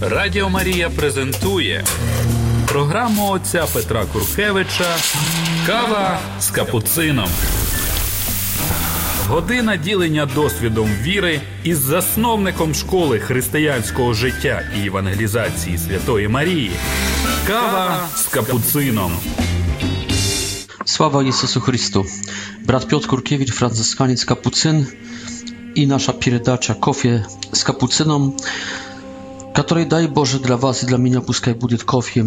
Радіо Марія презентує програму отця Петра Куркевича Кава з капуцином. Година ділення досвідом віри із засновником школи християнського життя і евангелізації Святої Марії. Кава з капуцином. Слава Ісусу Христу. Брат Пьот Куркевич Францисканець Капуцин. І наша передача Kofie з капуцином. который, дай Боже, для вас и для меня пускай будет кофе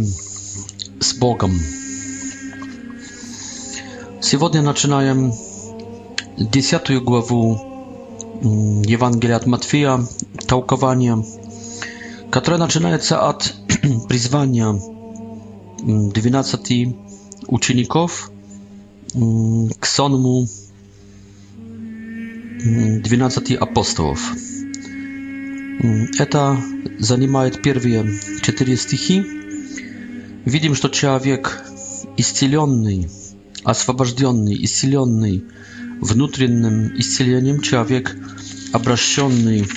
с Богом. Сегодня начинаем десятую главу Евангелия от Матфея, толкование, которое начинается от призвания 12 учеников к сонму 12 апостолов. Это занимает первые четыре стихи. Видим, что человек исцеленный, освобожденный, исцеленный внутренним исцелением, человек обращенный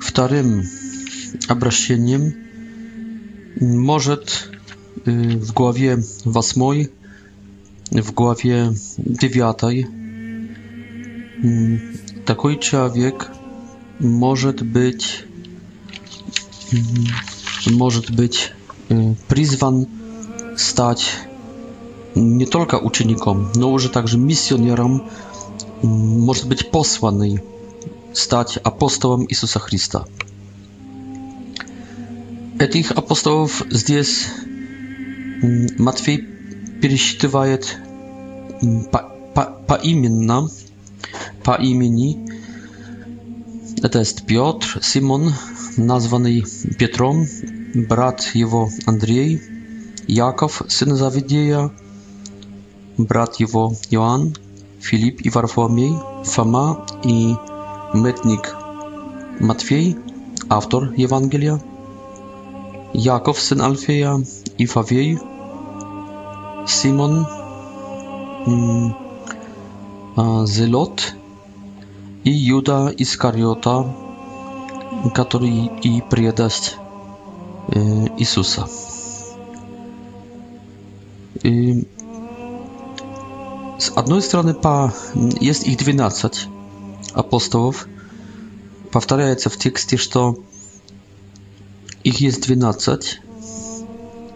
вторым обращением, может w głowie 8, w głowie 9 taki człowiek может быть может быть призван стать не только учеником, но уже также миссионером, может быть посланный стать апостолом Иисуса Христа. Этих апостолов здесь Матфей пересчитывает по, по, поименно, по имени, to jest Piotr Simon, nazwany Piotrem, brat jego Andrzej, Jakow, syn Zawidieja, brat jego Joan, Filip i Warfomiej, Fama i mytnik Matwiej, autor Ewangelia, Jakow, syn Alfeja i Fawiej, Simon, mm, Zelot и Иуда Искариота, который и предаст э, Иисуса. И с одной стороны, по, есть их 12 апостолов. Повторяется в тексте, что их есть 12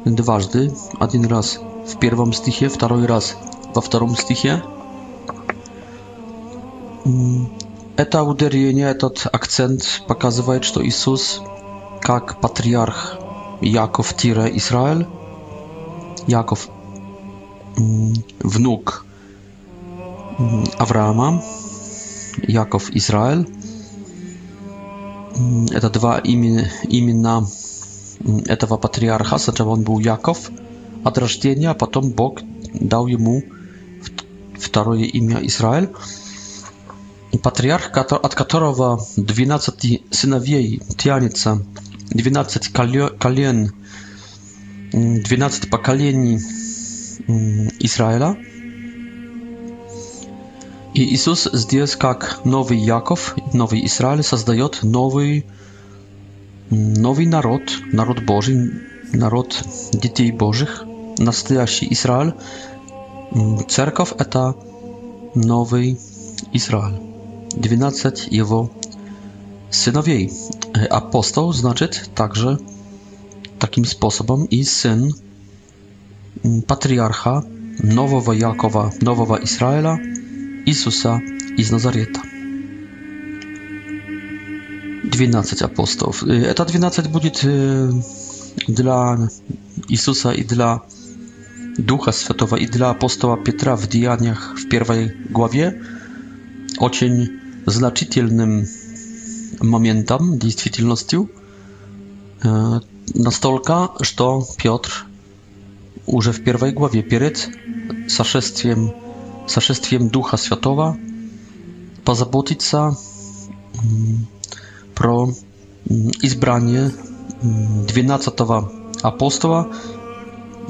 дважды. Один раз в первом стихе, второй раз во втором стихе. Это ударение, этот акцент показывает, что Иисус, как патриарх Яков-Израиль, Яков внук Авраама, Яков Израиль. Это два имени, имена этого патриарха. Сначала он был Яков от рождения, а потом Бог дал ему второе имя Израиль. И патриарх, от которого 12 сыновей тянется, 12 колен, 12 поколений Израиля. И Иисус здесь как новый Яков, новый Израиль создает новый, новый народ, народ Божий, народ детей Божьих, настоящий Израиль. Церковь это новый Израиль. 12 jego synowiej. E, apostoł znaczy także takim sposobem i syn mm, patriarcha nowego Jakowa, nowego Izraela, Jezusa z Nazareta. 12 apostołów. Eta e, 12 będzie dla Jezusa i dla Ducha Świętego i dla apostoła Piotra w Dziejach w pierwszej głowie. Ocień значительным моментом, действительностью, настолько, что Piotr уже w pierwszej głowie перед сошествием, сошествием Духа Святого позаботиться про избрание 12 апостола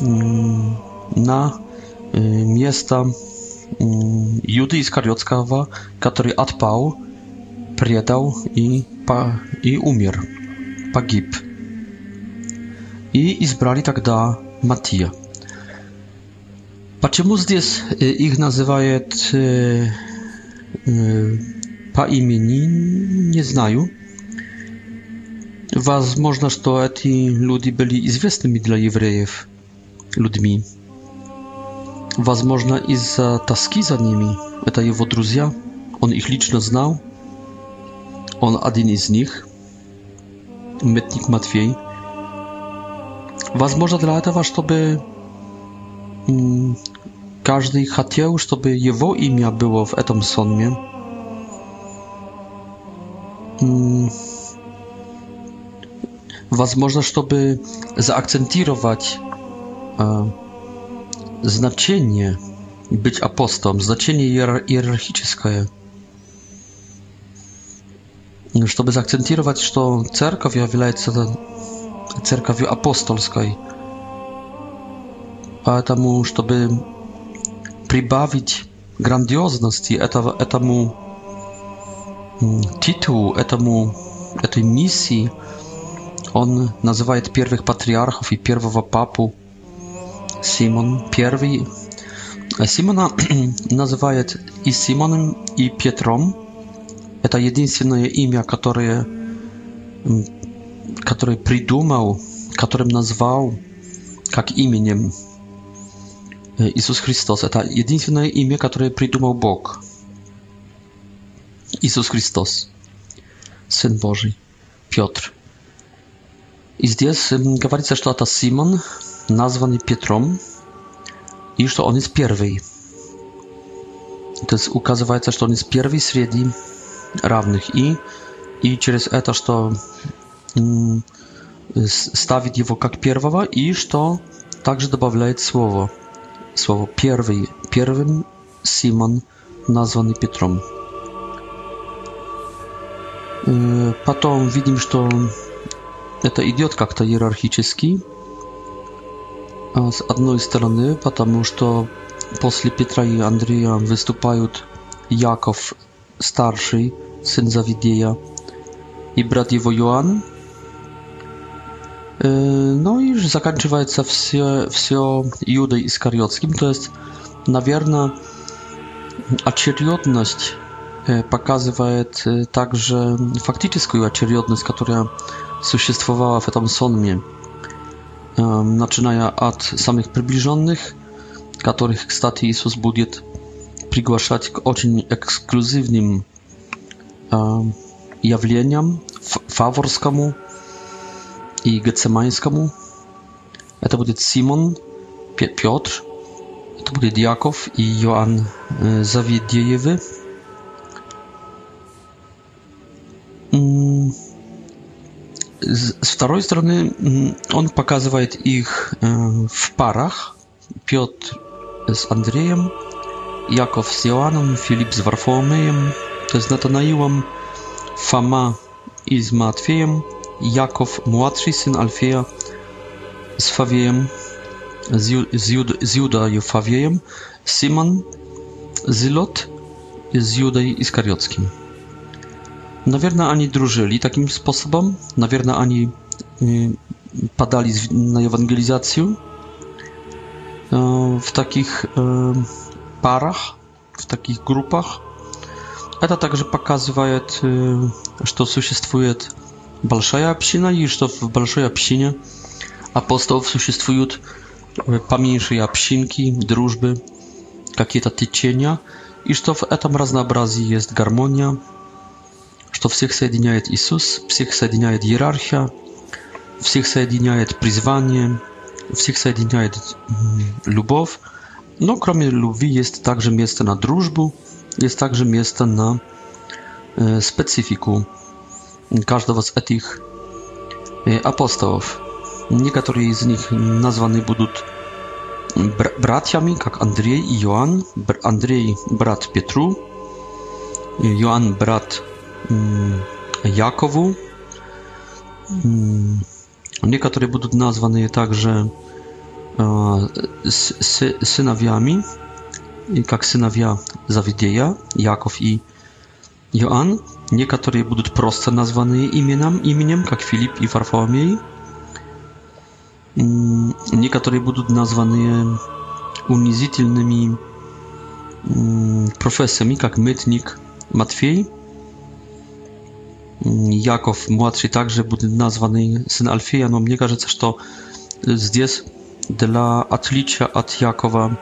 на место Juda Iskariotskawa, który odpał, przedał i, i umier, pogib. I izbrali тогда tak Matija. Dlaczego zdes y, ich nazywają y, po imieniu, nie znaju. Was można, że to ludzie byli znanymi dla Jewrejów ludźmi. Возможно, из-за тоски за ними. Это его друзья. Он их лично знал. Он один из них. Метник Матвей. Возможно, для этого, чтобы каждый хотел, чтобы его имя было в этом сонме. Возможно, чтобы заакцентировать znaczenie być apostolem, znaczenie hierarchiczne. Żeby zaakcentować, że cerkow является cerkowią apostolską. A temu, żeby przybawić grandiozności tego, etamu tytułu, etamu e tej misji, on nazywa pierwszych patriarchów i pierwszego papu. Симон первый. А Симона называют и Симоном, и Петром. Это единственное имя, которое, которое придумал, которым назвал как именем э, Иисус Христос. Это единственное имя, которое придумал Бог. Иисус Христос, Сын Божий, Петр. И здесь говорится, что это Симон, nazwany Piotrom i że on jest pierwszy. To jest ukazuje, że on jest pierwszy wśród równych i i przez to, że stawić go jak pierwszego i że także dodaje słowo słowo pierwszy, pierwszym Simon nazwany Piotrom. Potem widzimy, że to idiot jak to hierarchicznie С одной стороны, потому что после Петра и Андрея выступают Яков старший, сын Завидея, и брат его Иоанн. No i заканчивается все, все Юдой Искариотским, то есть, наверное, очередность показывает также фактическую очередность, которая существовала в этом сонме начиная от самых приближенных, которых, кстати, Иисус будет приглашать к очень эксклюзивным явлениям фаворскому и гецемайскому. Это будет Симон, Петр, это будет Яков и Иоанн Завидеевы. z, z drugiej strony mm, on pokazuje ich e, w parach. Piotr z Andrzejem, Jakow z Joanem, Filip z Warfołomejem, to jest Fama i z Matwiejem, Jakow młodszy syn Alfieja z Fawiejem, z, z, Jud, i Fawiejem, Simon Zilot z i Iskariotskim. Наверное, они дружили таким способом. Наверное, они подали на ewangelizację w takich парах, w takich grupach. Это также показывает, что существует большая община и что в большой общине апостолов существуют поменьшие общинки, дружбы, какие-то течения, и что в этом разнообразии есть гармония, что всех соединяет Иисус, всех соединяет иерархия, всех соединяет призвание, всех соединяет любовь. Но кроме любви есть также место на дружбу, есть также место на э, специфику каждого из этих э, апостолов. Некоторые из них названы будут бр братьями, как Андрей и Иоанн. Бр Андрей – брат Петру, Иоанн – брат Mm, Jakowu. Mm, niektóre będą nazwane je także e, sy synawiami, jak synawia Zawidieja, Jakow i Joan. Niektóre będą proste nazwane imieniem, imieniem, jak Filip i Farfomiej. Mm, niektóre będą nazwane je unizitelnymi profesjami, jak mytnik Matwiej. Jakov młodszy także był nazwany syn Alfieja, но мне кажется, что здесь для отличия от Якова,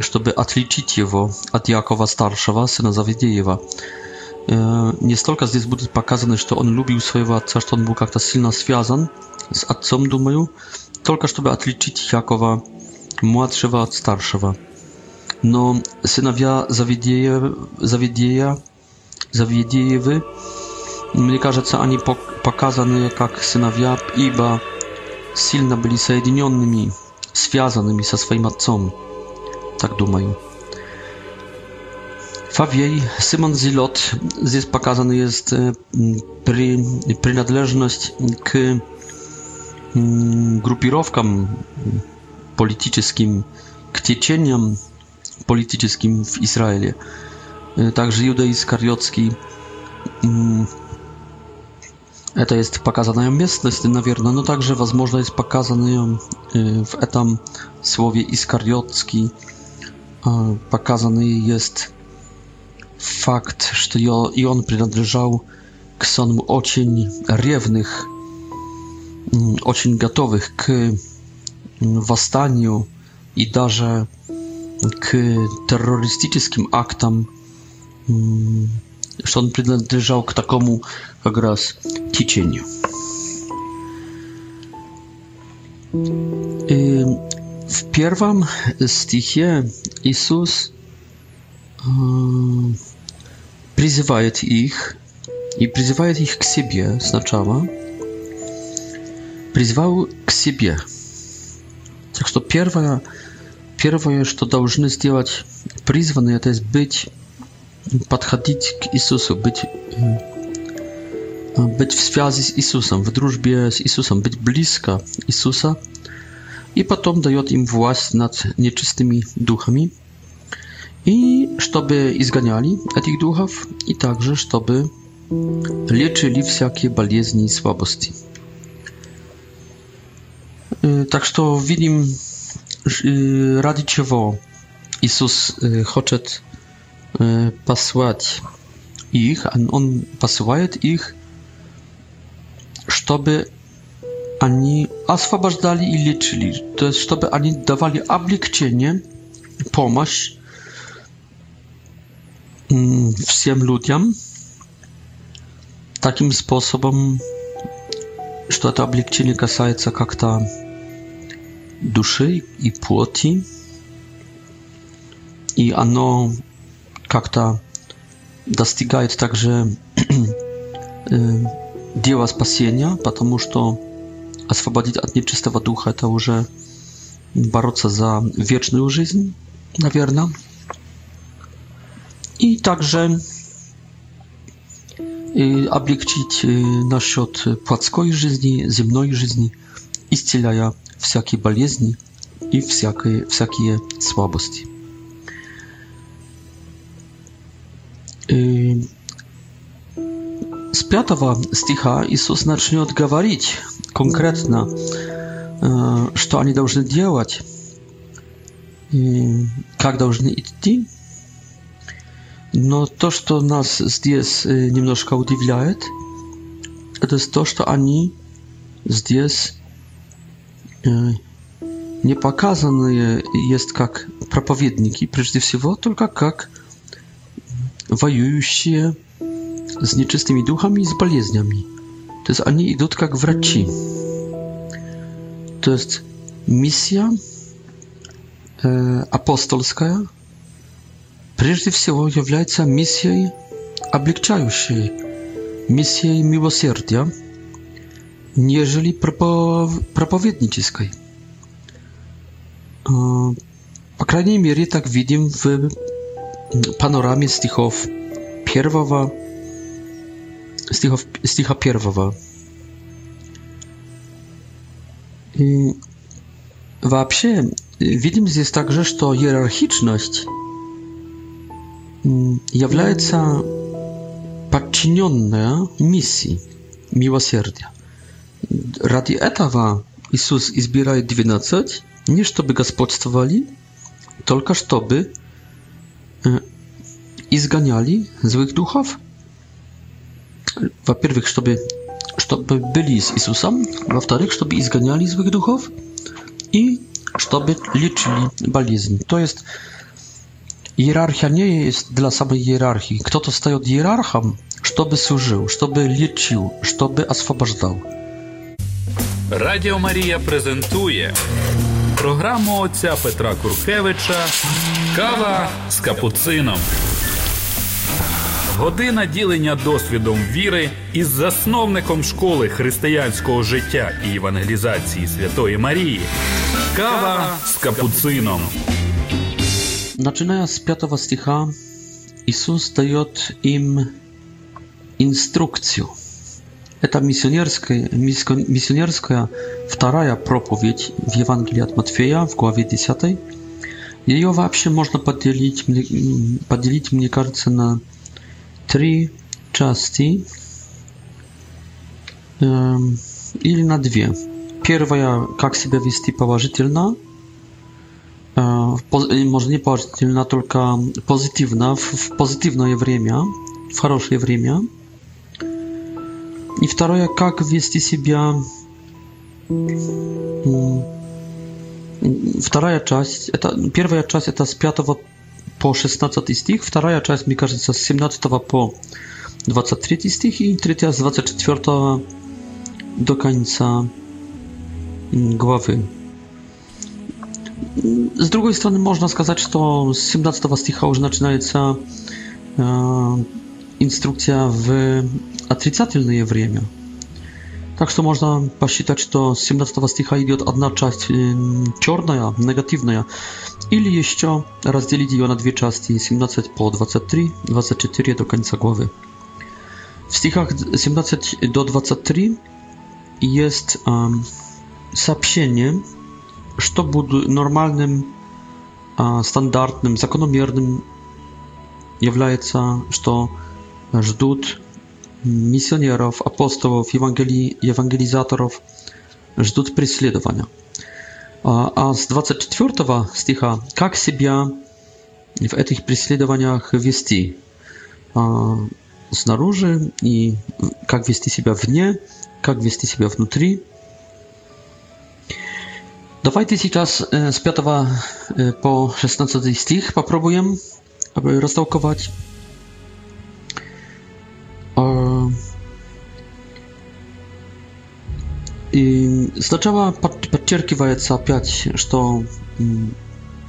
чтобы отличить его от Якова старшего, сына Завидеева, не столько здесь будет показано, что он любил своего отца, что он был как-то сильно связан с отцом, думаю, только чтобы отличить Якова младшего от старшего. Но сыновья Завидея, Завидея, Завидеевы Мне кажется, они показаны как сыновья, ибо сильно были соединенными, связанными со своим отцом. Так думаю. Fawiej, Simon Zilot, jest pokazany jest e, pri, przynależność k mm, grupirowkom politycznym, k течениям politycznym w Izraelu. E, także Judej Iskariotski Это есть показанная местность, наверное, но также, возможно, есть показанные в этом слове «искариотский», показанный есть факт, что и он принадлежал к сонм очень ревных, очень готовых к восстанию и даже к террористическим актам что он принадлежал к такому как раз течению. И в первом стихе Иисус призывает их и призывает их к себе сначала. Призвал к себе. Так что первое, первое, что должны сделать призванные, это быть podchodzić k Jezusu, być, mm, no, być w związku z Jezusem, w drużbie z Jezusem, być blisko Jezusa i potem daje im władzę nad nieczystymi duchami i żeby izganiali tych duchów i także żeby leczyli всякие болезни i słabości. Y, tak widzimy, radzi ради Jezus Иисус хочет э, послать их, он, он посылает их, чтобы они освобождали и лечили, то есть чтобы они давали облегчение, помощь всем людям таким способом, что это облегчение касается как-то души и плоти, и оно как-то достигает также дела спасения, потому что освободить от нечистого духа это уже бороться за вечную жизнь, наверное. И также облегчить насчет плотской жизни, земной жизни, исцеляя всякие болезни и всякие, всякие слабости. С пятого стиха Иисус начнет говорить конкретно, что они должны делать, как должны идти. Но то, что нас здесь немножко удивляет, это то, что они здесь не показаны есть как проповедники, прежде всего только как проповедники się z nieczystymi duchami i z baliezniami. To jest ani idąc jak wraci. To jest misja e, apostolska. Przede wszystkim jest misją oblegczającej, misja miłosierdzia, nieżeli propowiedniczej. E, po krajnej mierze tak widzimy w panoramie стихов первого, стихов, стиха первого. И вообще видим здесь также, что иерархичность является подчиненная миссии милосердия. Ради этого Иисус избирает 12, не чтобы господствовали, только чтобы E, i zganiali złych duchów. Po pierwszych, żeby, żeby byli z Jezusem, a po żeby zganiali złych duchów i żeby leczyli balizm. To jest hierarchia nie jest dla samej hierarchii. Kto to staje od hierarchem, żeby służył, żeby leczył, żeby oswobodzał. Radio Maria prezentuje programu ojca Petra Kurkiewicza. Кава з капуцином. Година ділення досвідом віри із засновником школи християнського життя і евангелізації Святої Марії. Кава с капуцином. Начиная с пятого стиха, Иисус дает им инструкцию. Это миссионерская, миссионерская вторая проповедь в Евангелии от Матфея в главе 10. Ее вообще можно поделить, поделить, мне кажется, на три части э, или на две. Первая, как себя вести положительно, э, может не положительно, только позитивно, в, в позитивное время, в хорошее время. И второе, как вести себя э, вторая часть, это первая часть это с 5 по 16 стих, вторая часть, мне кажется, с 17 по 23 стих и третья с 24 до końca głowy. Z drugiej strony można сказать, что с 17 стиха уже начинается э, инструкция в отрицательное время – Так что можно посчитать, что с 17 стиха идет одна часть э, черная, негативная, или еще разделить ее на две части, 17 по 23, 24 до конца главы. В стихах 17 до 23 есть э, сообщение, что будет нормальным, э, стандартным, закономерным является, что ждут misjonierów, apostołów, ewangelizatorów czekają prześladowania. A z 24 stycha, jak siebie w tych prześladowaniach wieści z naruży i jak wieści siebie w nie, jak wieści siebie wnutri. Dawajcie teraz z 5 e, po 16 stych, popróbuję, aby roztałkować. И сначала подчеркивается опять, что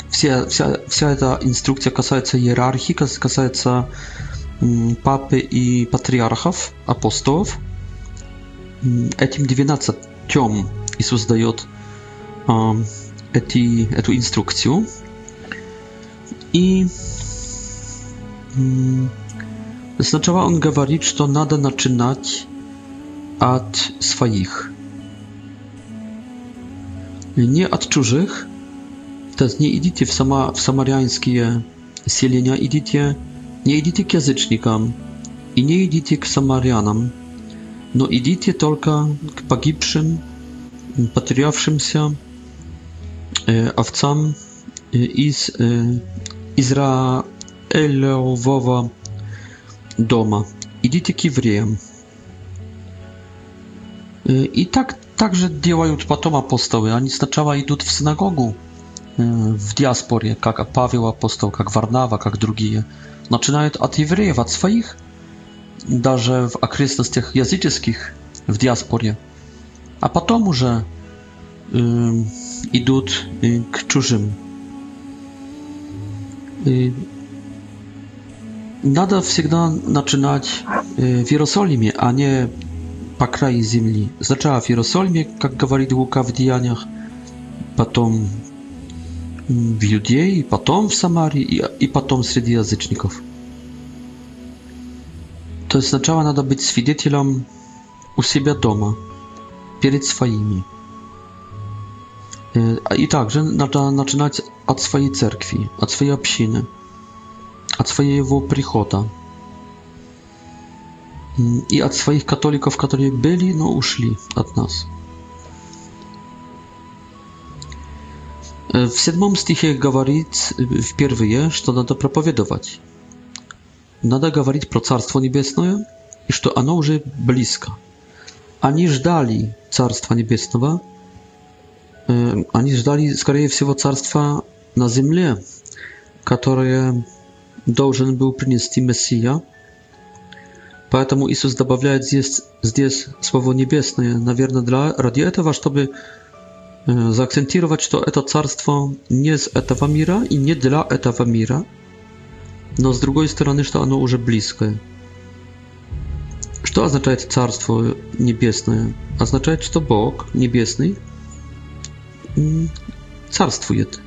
вся, вся, вся эта инструкция касается иерархии, касается папы и патриархов, апостолов. Этим 12 тем Иисус дает эти, эту инструкцию. И Сначала он говорит, что надо начинать от своих. Не от чужих. То есть не идите в, сама, в самарянские селения, идите, не идите к язычникам и не идите к самарянам, но идите только к погибшим, потерявшимся э, овцам из э, Израилевого дома. Идите к евреям. И так также делают потом апостолы. Они сначала идут в синагогу в диаспоре, как Павел апостол, как Варнава, как другие. Начинают от евреев, от своих, даже в окрестностях языческих, в диаспоре. А потом уже идут к чужим надо всегда начинать в Иерусалиме, а не по краю земли. Сначала в Иерусалиме, как говорит Лука в Деяниях, потом в Иудее, потом в Самаре и, и потом среди язычников. То есть сначала надо быть свидетелем у себя дома, перед своими. И также надо начинать от своей церкви, от своей общины – от своего прихода и от своих католиков, которые были, но ушли от нас. Э, в седьмом стихе говорит э, впервые, что надо проповедовать. Надо говорить про Царство Небесное и что оно уже близко. Они ждали Царства Небесного, э, они ждали, скорее всего, Царства на земле, которое должен был принести Мессия. Поэтому Иисус добавляет здесь, здесь слово «небесное», наверное, для, ради этого, чтобы заакцентировать, что это царство не из этого мира и не для этого мира, но с другой стороны, что оно уже близкое. Что означает Царство Небесное? Означает, что Бог Небесный царствует,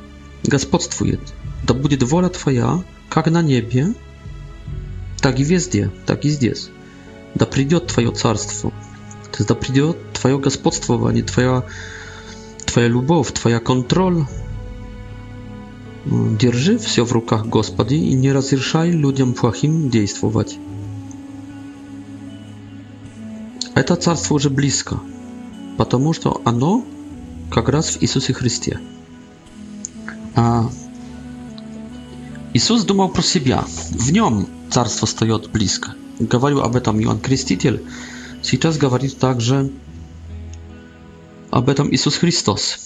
господствует. Да будет воля Твоя, как на небе, так и везде, так и здесь. Да придет твое царство, то есть да придет твое господствование, твоя, твоя любовь, твоя контроль. Держи все в руках Господи и не разрешай людям плохим действовать. Это царство уже близко, потому что оно как раз в Иисусе Христе. А Иисус думал про себя. В нем царство встает близко. Говорил об этом Иоанн Креститель. Сейчас говорит также об этом Иисус Христос.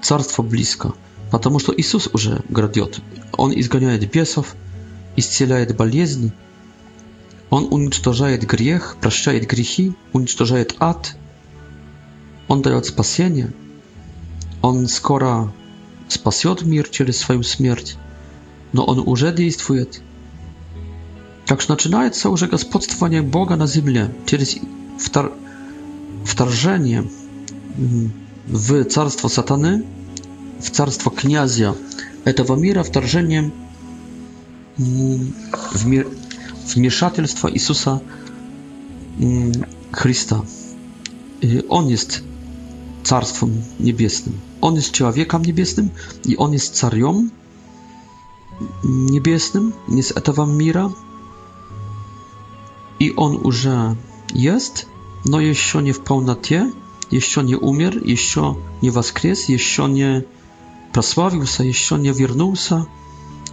Царство близко, потому что Иисус уже грядет. Он изгоняет бесов, исцеляет болезни, он уничтожает грех, прощает грехи, уничтожает ад, он дает спасение, он скоро спасет мир через свою смерть, но Он уже действует. Так что начинается уже господствование Бога на земле через втор... вторжение в царство сатаны, в царство князя этого мира, вторжение в мир... вмешательство Иисуса Христа. Он есть Царством Небесным. On jest człowiekiem niebieskim i on jest carem niebieskim, nie z tego mira. I on już jest, no jeszcze nie w pełni, jeszcze nie umier, jeszcze nie wskrzes, jeszcze nie prosławił się, jeszcze nie wrócił się,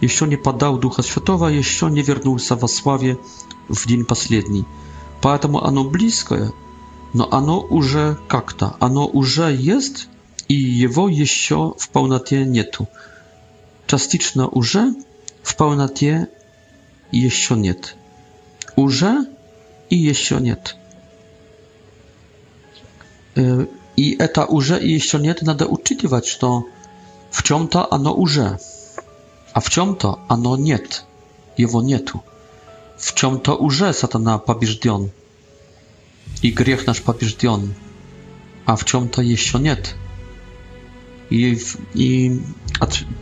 jeszcze nie padał Ducha światowa, jeszcze nie wrócił się w sławie w dzień ostatni. Поэтому оно близкое, но оно уже как-то, оно уже есть i jego jeszcze w pełnatie nie tu. Częściowo już, w pełnatie jeszcze nie. Już i jeszcze nie. E, I eta już i jeszcze nie, nada uczytywać to w czym to ono już, a w czym to ono nie. Jego nie tu. W czym to już satana pobieżdion i grzech nasz pobieżdion, a w czym to jeszcze nie i, i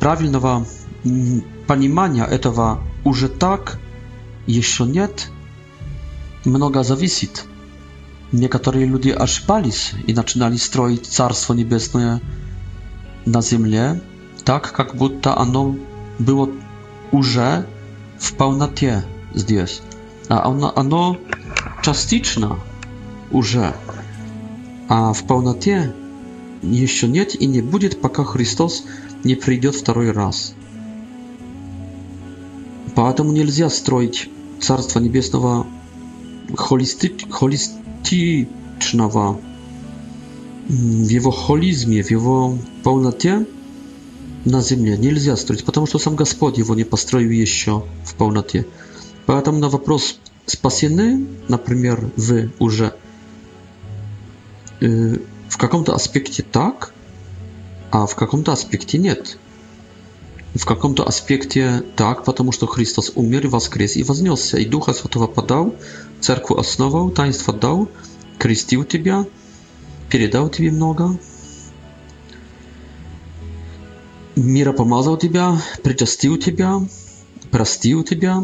prawidłowa mm, panimania etowa że tak jeszcze nie mnoga zawisit niektórzy ludzie aż pali i zaczynali stroić carstwo niebieskie na ziemi tak jak будто ono było уже w pełnatie zdjęć a ono ono частично a w в еще нет и не будет, пока Христос не придет второй раз. Поэтому нельзя строить Царство Небесного холисти... холистичного в его холизме, в его полноте на земле нельзя строить, потому что сам Господь его не построил еще в полноте. Поэтому на вопрос спасены, например, вы уже, э, в каком-то аспекте так, а в каком-то аспекте нет. В каком-то аспекте так, потому что Христос умер, воскрес и вознесся, и Духа Святого подал, церкву основал, таинство дал, крестил тебя, передал тебе много, мира помазал тебя, причастил тебя, простил тебя.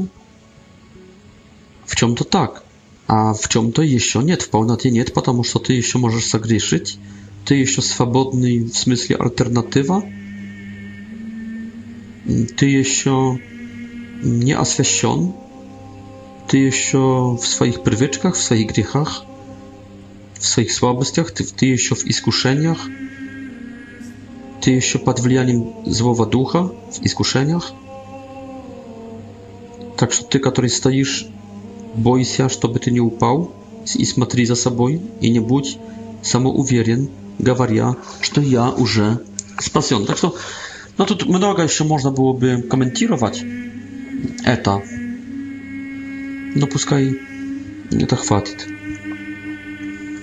В чем-то так. А в чем-то еще нет, в полноте нет, потому что ты еще можешь согрешить, ты еще свободный в смысле альтернатива, ты еще не освящен, ты еще в своих привычках, в своих грехах, в своих слабостях, ты, ты еще в искушениях, ты еще под влиянием злого духа в искушениях. Так что ты, который стоишь Boi się, чтобы ты не упал, и смотри за собой, и не будь самоуверен, говоря, что я уже спасен. Так что, no тут много еще можно было бы комментировать это, но пускай это хватит.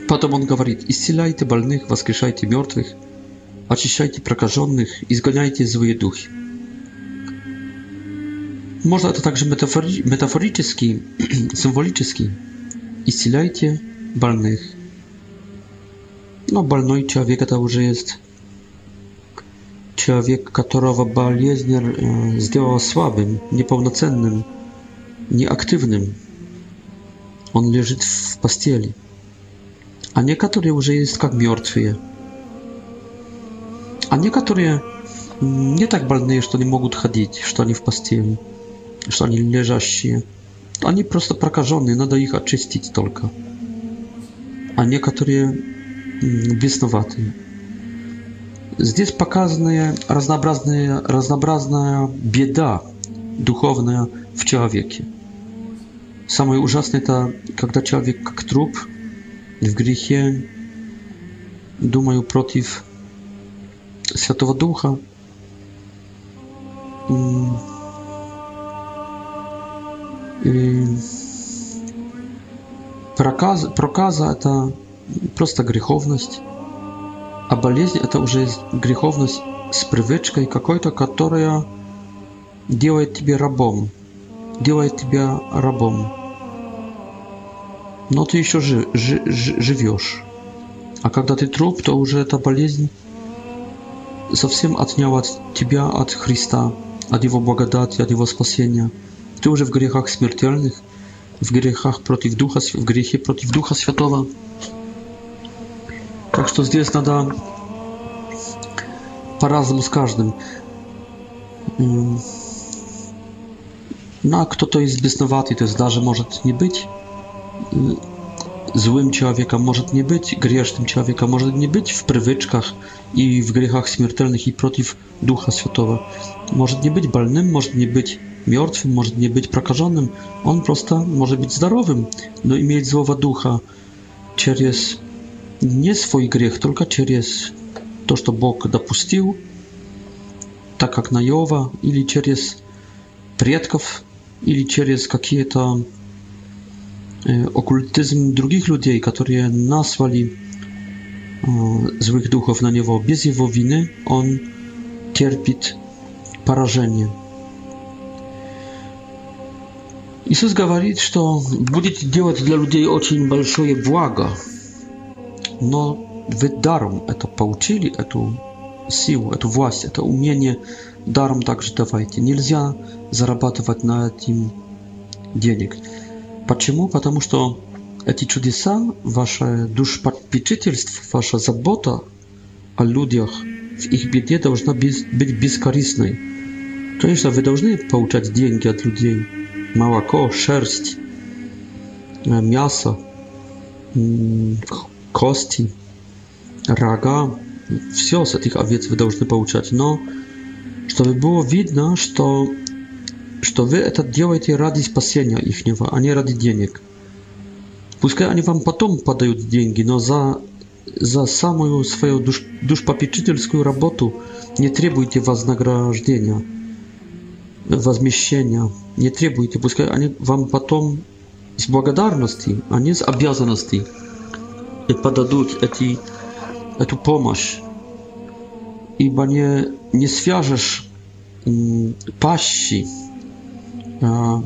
Потом он говорит, исцеляйте больных, воскрешайте мертвых, очищайте прокаженных, изгоняйте злые духи. Można to także metafori metaforicznie, symbolicznie. I silajcie balnych. No, balnoj człowiek, to już jest. Człowiek, którego baliezner zrobił słabym, niepełnocennym, nieaktywnym. On leży w pastieli. A niektórzy już jest jak martwi. A niektórzy mm, nie tak balne, że nie mogą chodzić, że nie w pastieli. Już ani лежащие, они просто прокаженные, надо их очистить только. А некоторые бесноватые. Здесь показана разнообразная, разнообразная беда духовная в человеке. Самое ужасное это, когда человек как труп в грехе, думаю, против Святого Духа, проказа, проказа – это просто греховность, а болезнь – это уже греховность с привычкой какой-то, которая делает тебя рабом, делает тебя рабом. Но ты еще жив, жив, живешь. А когда ты труп, то уже эта болезнь совсем отняла от тебя от Христа, от Его благодати, от Его спасения – Ty że w grzechach śmiertelnych, w грехах против Духа, в грехе против Духа Святого. Так что здесь надо по-разному с каждым. No a kto to jest besnowaty, to jest darze może nie być. Złym człowieka może nie być, grzesznym człowieka może nie być w prywyczkach i w grzechach śmiertelnych i w Ducha Świętego. Może nie być balnym, może nie być Martwym może nie być prakażonym, on prosto może być zdarowym, no i mieć złowa ducha. Через nie swój grzech, tylko через to, co Bóg dopuścił, tak jak na Jowa, ili через предков, или через какие-то оккультизм других людей, которые naswali злых духов на него. Без его вины он терпит поражение. Иисус говорит, что будете делать для людей очень большое благо, но вы даром это получили, эту силу, эту власть, это умение даром также давайте. Нельзя зарабатывать на этом денег. Почему? Потому что эти чудеса, ваше душеподпечительство, ваша забота о людях в их беде должна быть бескорыстной. Конечно, вы должны получать деньги от людей, mała kość, sierść, mięso, mm, kości, raga, wszystko z tych owiec powinny pouczać. No, żeby było widno, że, że wy to robicie radi spasienia ich, nie, a nie radi pieniędzy. Пускай они вам потом подают no za за, за самую свою душ, душпопечительскую работу не требуйте вознаграждения. возмещения не требуйте, пускай они вам потом с благодарности, а не с обязанности и подадут эти, эту помощь. Ибо не, не свяжешь пащи, а,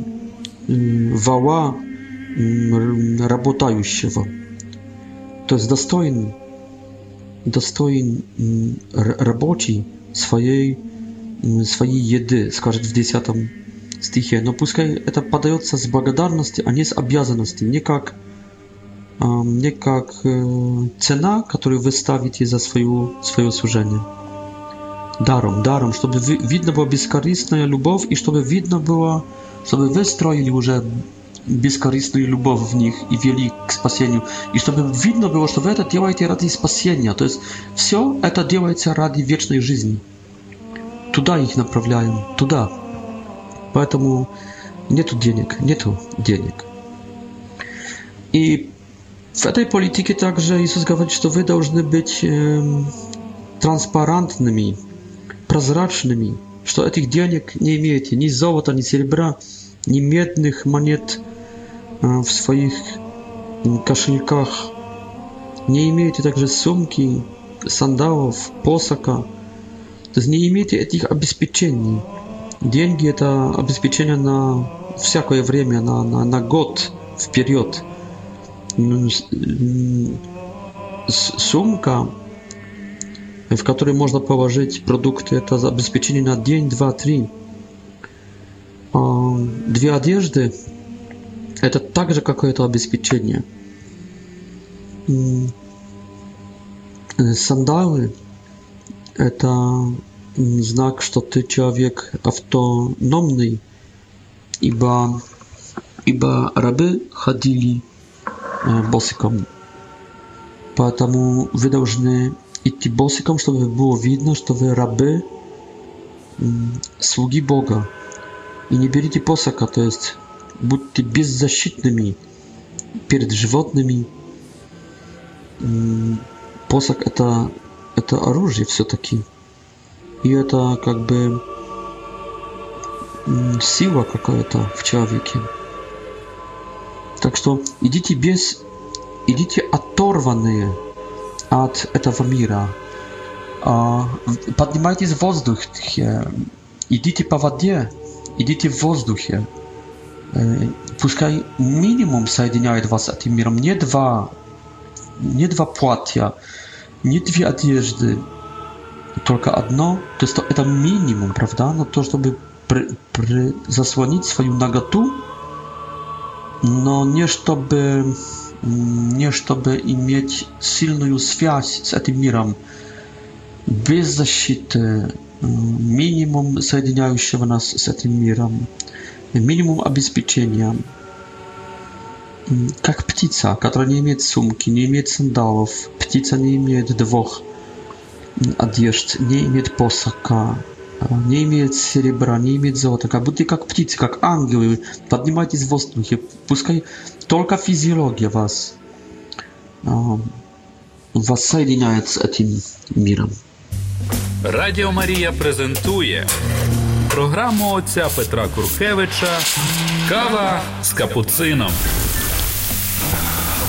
вала работающего. То есть достоин, достоин рабочий своей своей еды, скажет в 10 стихе, но пускай это подается с благодарности, а не с обязанности, не как, а, не как э, цена, которую вы ставите за свое, свое служение. Даром, даром, чтобы видно была бескорыстная любовь и чтобы видно было, чтобы вы строили уже бескорыстную любовь в них и вели к спасению. И чтобы видно было, что вы это делаете ради спасения. То есть все это делается ради вечной жизни туда их направляем, туда. Поэтому нету денег, нету денег. И в этой политике также Иисус говорит, что вы должны быть э, транспарантными, прозрачными, что этих денег не имеете, ни золота, ни серебра, ни медных монет э, в своих кошельках, не имеете также сумки, сандалов, посока – то есть не имейте этих обеспечений. Деньги это обеспечение на всякое время, на, на, на год вперед. Ну, сумка, в которой можно положить продукты, это обеспечение на день, два, три. А, две одежды это также какое-то обеспечение. Э, сандалы это знак, что ты человек автономный, ибо, ибо рабы ходили босиком. Поэтому вы должны идти босиком, чтобы было видно, что вы рабы, слуги Бога. И не берите посока, то есть будьте беззащитными перед животными. Посок это это оружие все-таки. И это как бы сила какая-то в человеке. Так что идите без, идите оторванные от этого мира. А, поднимайтесь в воздухе, идите по воде, идите в воздухе. Э, пускай минимум соединяет вас с этим миром, не два, не два платья, nie dwie одежды, tylko jedno. to jest to, to minimum, prawda? No to, żeby pr, pr, zasłonić swoją nagotu, no nie żeby, mm, nie żeby mieć silną связь z tym миром, bez защиты, mm, minimum соединяющего нас с этим миром, minimum обеспечения – как птица, которая не имеет сумки, не имеет сандалов, птица не имеет двух одежд, не имеет посока, э, не имеет серебра, не имеет золота, как будто как птицы, как ангелы, поднимайтесь в воздухе, пускай только физиология вас, э, вас соединяет с этим миром. Радіо Марія презентує програму отця Петра Куркевича Кава з капуцином.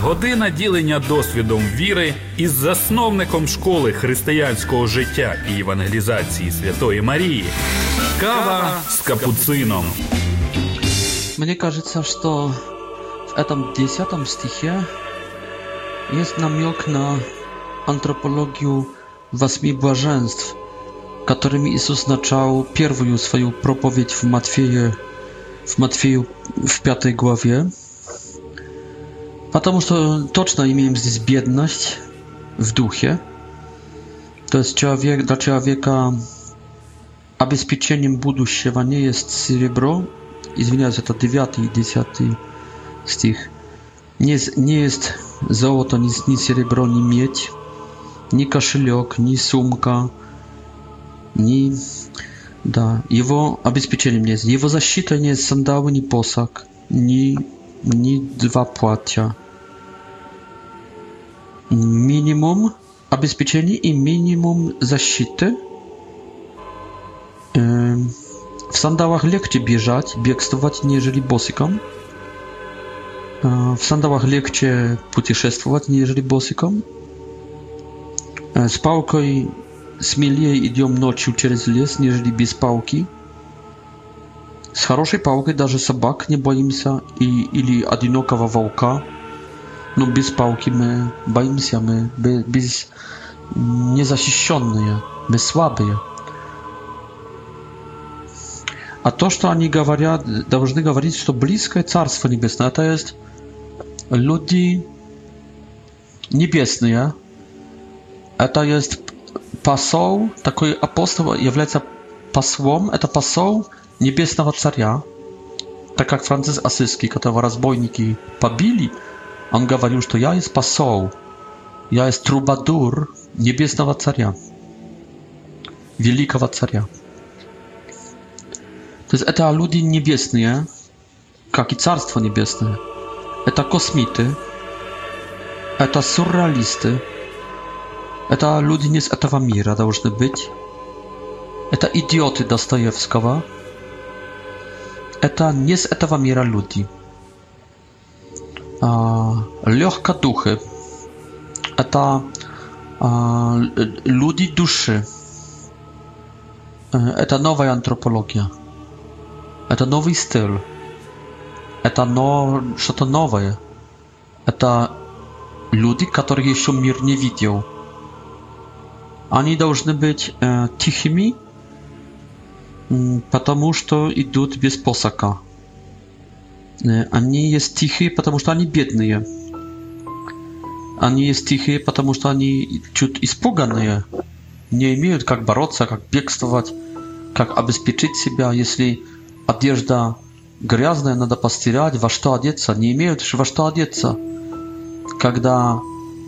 Година ділення досвідом віри із засновником школи християнського життя і евангелізації Святої Марії. Кава з капуцином. Мне кажется, что в этом десятом стихе есть намек на антропологию восьми блаженств, которыми Иисус начал первую свою проповедь в Матфею в Матфею в пятой главе. потому что точно имеем здесь бедность в духе. То есть человек, для человека обеспечением будущего не есть серебро, извиняюсь, это 9 и 10 стих, не, не есть золото, ни, ни серебро, ни медь, ни кошелек, ни сумка, ни... Да, его обеспечением не есть, его защитой не есть сандалы, ни посох, ни, ни два платья minimum обеспечения и минимум защиты. В сандалах легче бежать, бегствовать, нежели босиком. В сандалах легче путешествовать, нежели босиком. С палкой смелее идем ночью через лес, нежели без палки. С хорошей палкой даже собак не боимся и, или одинокого волка ну, без палки мы боимся, мы без незащищенные, мы слабые. А то, что они говорят, должны говорить, что близкое Царство Небесное, это есть люди небесные, это есть посол, такой апостол является послом, это посол Небесного Царя, так как Франциск Ассизский, которого разбойники побили, Он говорил, что я есть посол, я есть трубадур небесного царя, великого царя. То есть это люди небесные, как и Царство Небесное. Это космиты, это сюрреалисты, это люди не из этого мира должны быть, это идиоты Достоевского, это не с этого мира люди легкодухи – это люди души. Это новая антропология. Это новый стиль. Это но... что-то новое. Это люди, которых еще мир не видел. Они должны быть э, тихими, потому что идут без посока. Они есть тихие, потому что они бедные. Они а есть тихие, потому что они чуть испуганные. Не имеют как бороться, как бегствовать, как обеспечить себя. Если одежда грязная, надо постирать, во что одеться. Не имеют во что одеться. Когда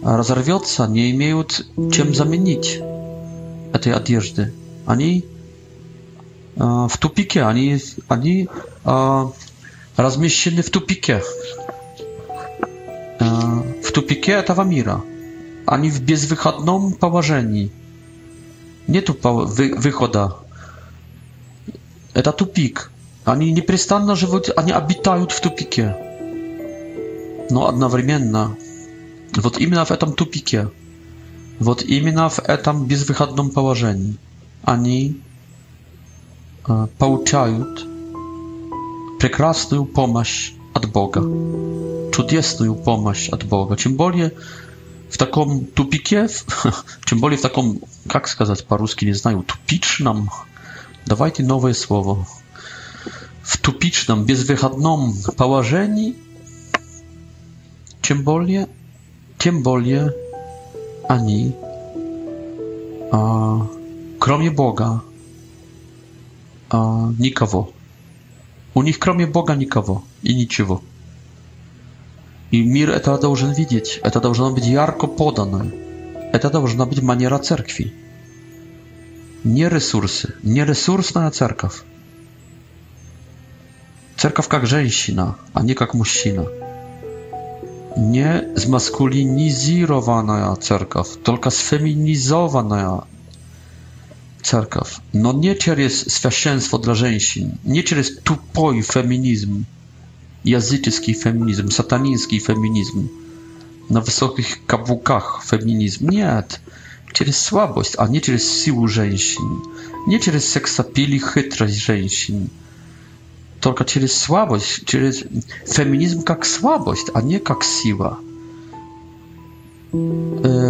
разорвется, не имеют чем заменить этой одежды. Они э, в тупике, они, они э, размещены в тупике. В тупике этого мира. Они в безвыходном положении. Нету выхода. Это тупик. Они непрестанно живут, они обитают в тупике. Но одновременно вот именно в этом тупике, вот именно в этом безвыходном положении они получают прекрасную помощь от Бога, чудесную помощь от Бога. Тем более в таком тупике, тем более в таком, как сказать по-русски, не знаю, тупичном, давайте новое слово, в тупичном, безвыходном положении, тем более, тем более они, а, кроме Бога, а, никого. У них кроме Бога никого и ничего. И мир это должен видеть, это должно быть ярко подано, это должна быть манера церкви. Не ресурсы, не ресурсная церковь. Церковь как женщина, а не как мужчина. Не змаскулинизированная церковь, только сфеминизованная cerkaw. No nie przez święszenstwo dla żeńsin, nie przez tupoj feminizm, jazyczyski feminizm, sataniński feminizm, na wysokich kabłkach feminizm. Nie, jest słabość, a nie jest siłę żeńsin. Nie jest seksapili chytrość żeńsin. Tylko jest słabość, przez feminizm jak słabość, a nie jak siła.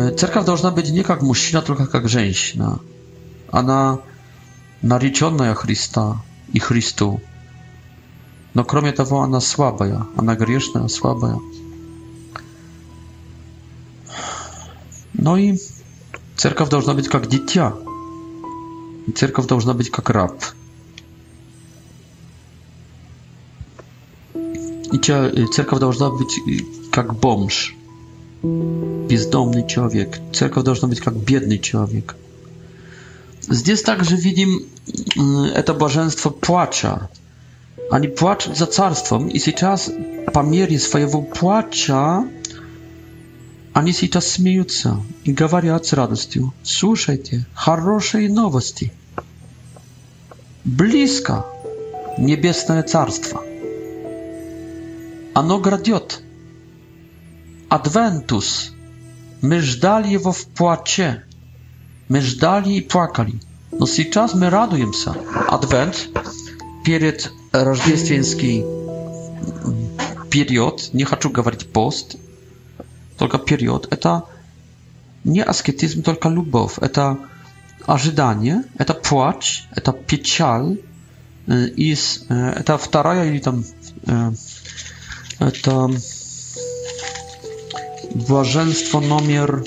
E, cerkaw powinna być nie jak mężczyzna, tylko jak żeńsina. она нареченная Христа и Христу. Но кроме того, она слабая, она грешная, слабая. Ну и церковь должна быть как дитя. Церковь должна быть как раб. И церковь должна быть э, как бомж, бездомный человек. Церковь должна быть как бедный человек – Здесь также видим это блаженство плача. Они плачут за царством, и сейчас по мере своего плача они сейчас смеются и говорят с радостью, слушайте, хорошие новости. Близко небесное царство. Оно грядет. Адвентус. Мы ждали его в плаче. My żdali i płakali. Но сейчас мы радуемся. Адвент перед рождественский период, не хочу говорить пост, только период, это не аскетизм, только любовь, это ожидание, это плач, это печаль, и это вторая или там это блаженство номер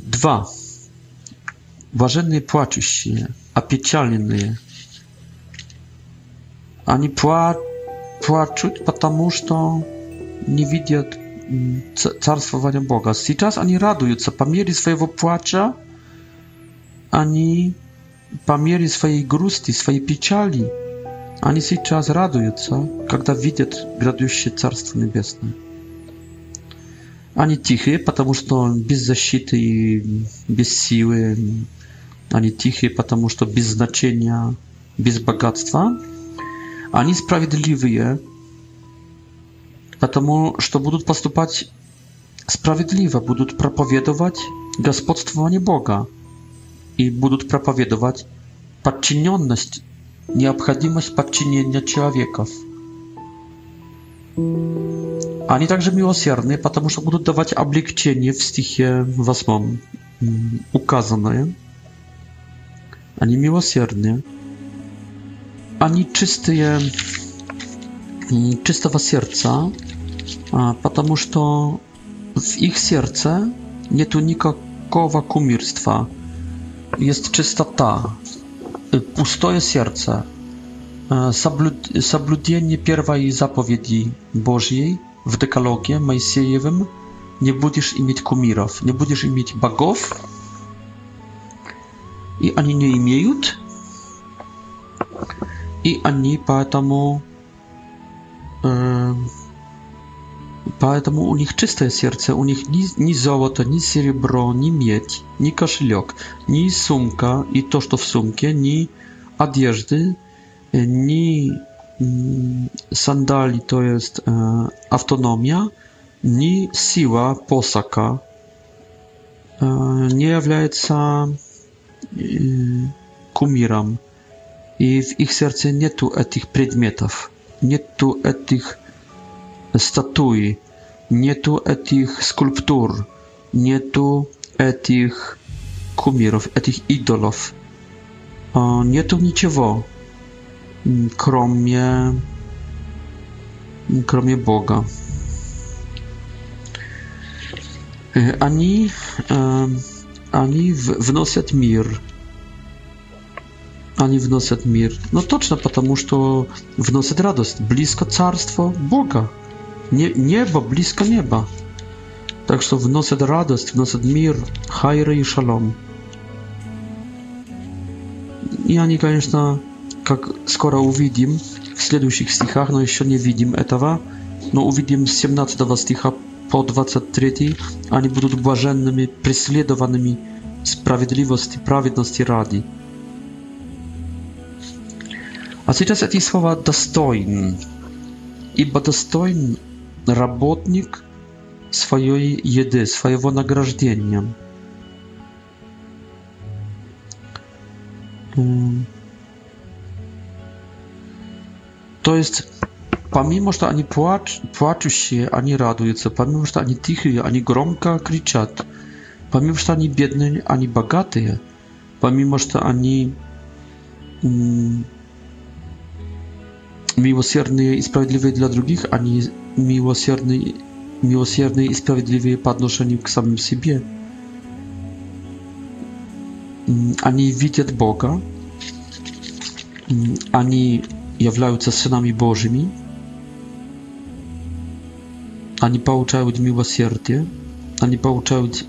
Dwa. Ważenny płaczą się, a piecialny nie. Ani pła płaczu, потому что nie widzą mm, carstwowania Boga. Z czas ani radują, co pamięli swojego płacza, ani pamięli swojej grusty, swojej pieciali, ani z czas radują, co, kiedy widzą gradujące się carstwo niebieskie. Они тихие, потому что без защиты и без силы. Они тихие, потому что без значения, без богатства. Они справедливые, потому что будут поступать справедливо, будут проповедовать господствование Бога и будут проповедовать подчиненность, необходимость подчинения человеков. Они также милосердны, потому что будут давать облегчение в стихе 8 указанное. Они милосердны. Они чистые, чистого сердца, потому что w ich serce nie tu nikogo kumirstwa. Jest czystota, pustoje serce, Соблюдение первой заповеди Божьей в Декалоге Моисеевым «Не будешь иметь кумиров», «Не будешь иметь богов», и они не имеют, и они поэтому э, поэтому у них чистое сердце, у них ни, ни золото, ни серебро, ни медь, ни кошелек, ни сумка и то, что в сумке, ни одежды, ni mm, sandali to jest e, autonomia, ni siła posaka e, nie является kumiram i w ich serce nie tu etych przedmiotów, nie tu etych statui, nie tu etych skulptur, nie tu etych kumirów, etych idolów, nie tu niczego kromie, kromie Boga. E, ani, e, ani wnosiat mir. Ani wnosiat mir. No toczne, ponieważ to wnosiat radość. Blisko carstwo Boga. Nie, niebo, blisko nieba. Tak, że wnosiat radość, wnosiat mir, hajre i szalom. I ani, oczywiście, как скоро увидим в следующих стихах, но еще не видим этого, но увидим с 17 стиха по 23, они будут блаженными, преследованными справедливости, праведности ради. А сейчас эти слова «достоин», ибо достоин работник своей еды, своего награждения. To jest pomimo, że ani płacz, się, ani radują pomimo, że ani cichy, ani gromka krzyczą, pomimo, że ani biedni, ani bogaty, pomimo, że ani mm, i sprawiedliwi dla drugich, ani miłosierni, miłosierni i sprawiedliwi po odnoszeniu do samym siebie, mm, ani widzą Boga, mm, ani являются сынами Божьими, они получают милосердие, они получают,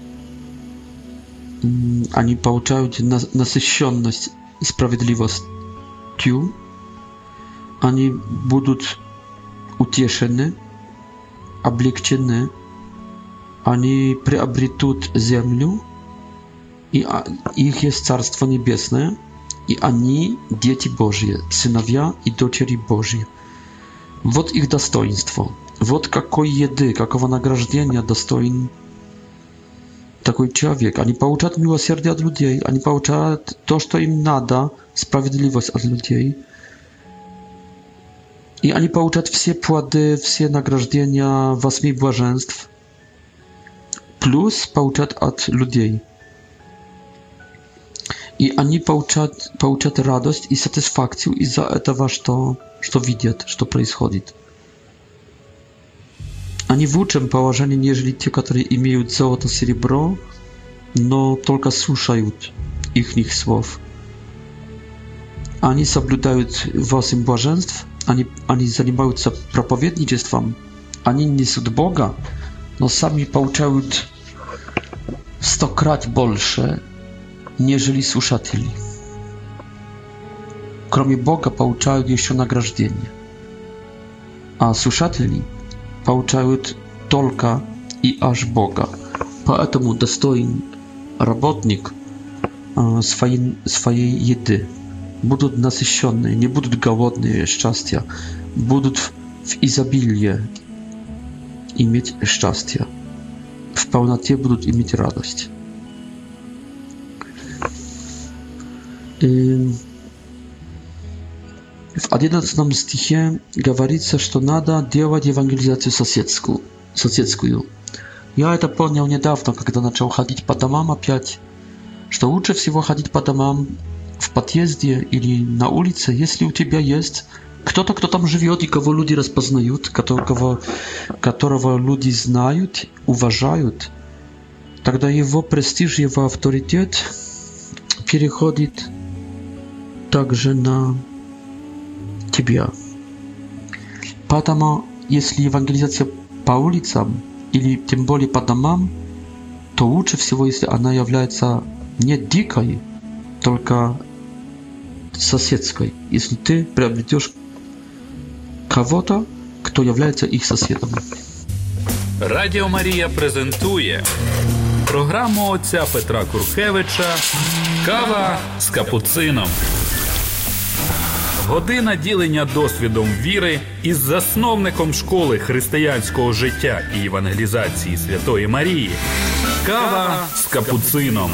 они получают насыщенность справедливостью, они будут утешены, облегчены, они приобретут землю, и их есть Царство Небесное – и они – дети Божьи, сыновья и дочери Божьи. Вот их достоинство. Вот какой еды, какого награждения достоин такой человек. Они получают милосердие от людей, они получают то, что им надо, справедливость от людей. И они получают все плоды, все награждения восьми блаженств, плюс получают от людей – и они получают, получают радость и сатисфакцию из-за этого, что, что видят, что происходит. Они в лучшем положении, нежели те, которые имеют золото, серебро, но только слушают их слов. Они соблюдают восемь блаженств, они, они занимаются проповедничеством, они несут Бога, но сами получают стократ больше нежели слушателей. Кроме Бога получают еще награждение, а слушателей получают только и аж Бога. Поэтому достоин работник своей, своей еды. Будут насыщенные, не будут голодные счастья, будут в, в изобилии иметь счастье, в полноте будут иметь радость. В 11 стихе говорится, что надо делать евангелизацию соседскую. соседскую. Я это понял недавно, когда начал ходить по домам опять, что лучше всего ходить по домам в подъезде или на улице, если у тебя есть кто-то, кто там живет и кого люди распознают, которого, которого люди знают, уважают, тогда его престиж, его авторитет переходит также на тебя. Поэтому, если евангелизация по улицам или тем более по домам, то лучше всего, если она является не дикой, только соседской, если ты приобретешь кого-то, кто является их соседом. Радіо Марія презентує програму отця Петра Куркевича Кава з капуцином. Година ділення досвідом віри із засновником школи християнського життя і евангелізації Святої Марії. Кава с капуцином.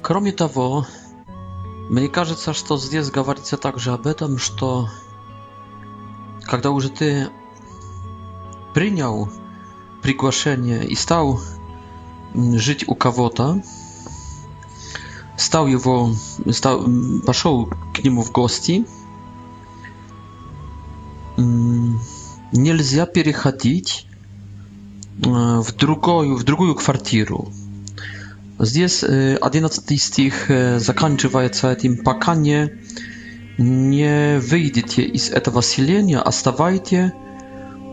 Кроме того, мне кажется, что здесь говорится также об этом, что когда уже ты принял приглашение и стал жить у кого-то, стал его, стал, пошел к нему в гости. Нельзя переходить в другую, в другую квартиру. Здесь 11 стих заканчивается этим «Пока не, не выйдете из этого селения, оставайте,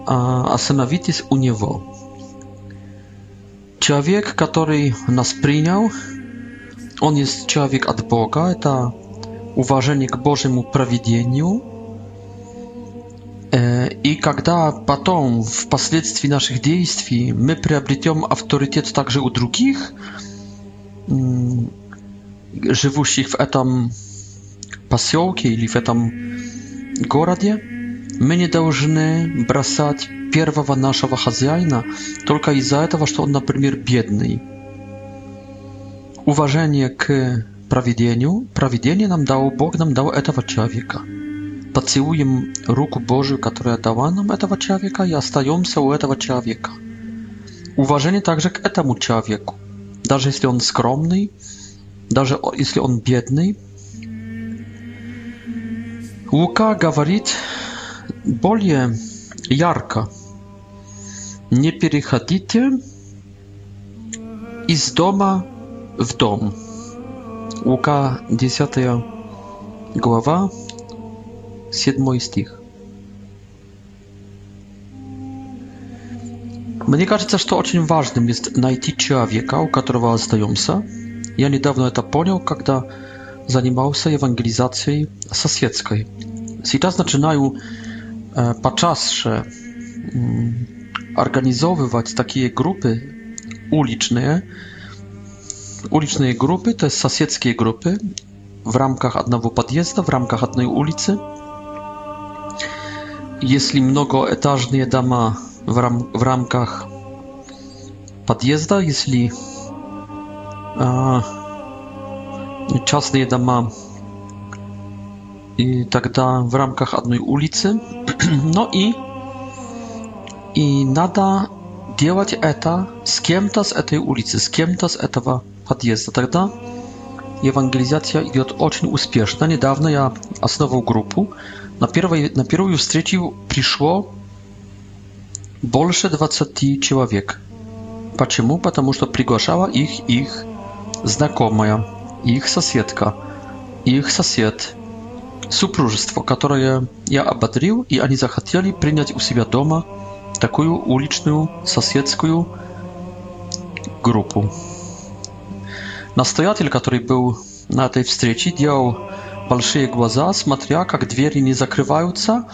остановитесь у него». Человек, который нас принял, on jest człowiek od Boga, to uważanie k Bożemu prawidzeniu. E, I kiedy potem, w последствии naszych действий, my приобретемy autorytet także u drugich, mm, żywących w etam pasiołki, czy w etam goradzie, my nie должны brasać pierwowa naszego hazjajna, tylko i za tego, że on na przykład biedny. уважение к проведению. Проведение нам дал, Бог нам дал этого человека. Поцелуем руку Божию, которая дала нам этого человека, и остаемся у этого человека. Уважение также к этому человеку. Даже если он скромный, даже если он бедный. Лука говорит более ярко. Не переходите из дома w dom. Лука, 10 глава, 7 стих. Мне кажется, что очень важным есть найти человека, у которого остаемся. Я недавно это понял, когда занимался евангелизацией соседской. Сейчас начинаю э, почаще э, организовывать такие группы уличные, ulicznej grupy, to jest sąsiedzkiej grupy w ramkach jednego podjazdu, w ramkach jednej ulicy. Jeśli mnogo dama w, ram, w ramkach podjazdu, jeśli a, czasne dama i tak w ramkach jednej ulicy. No i i nada działać eta z kimś z tej ulicy, z kimś z etawa подъезда тогда евангелизация идет очень успешно. Недавно я основал группу. На, первой, на первую встречу пришло больше 20 человек. Почему? Потому что приглашала их их знакомая, их соседка, их сосед, супружество, которое я ободрил, и они захотели принять у себя дома такую уличную соседскую группу. Настоятель, который был на этой встрече, делал большие глаза, смотря, как двери не закрываются,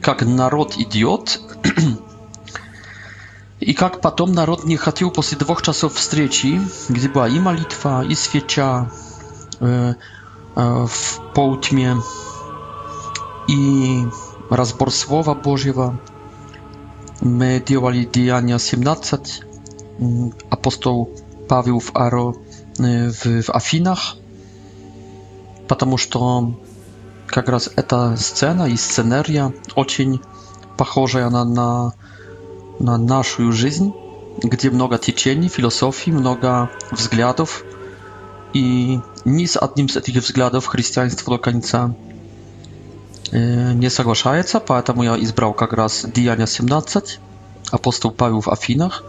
как народ идет, и как потом народ не хотел после двух часов встречи, где была и молитва, и свеча э, э, в полутьме, и разбор Слова Божьего. Мы делали Деяния 17, апостол Павел в Аро в, в Афинах, потому что как раз эта сцена и сценария очень похожая на, на, на нашу жизнь, где много течений, философии, много взглядов, и ни с одним из этих взглядов христианство до конца не соглашается, поэтому я избрал как раз Деяния 17, апостол Павел в Афинах,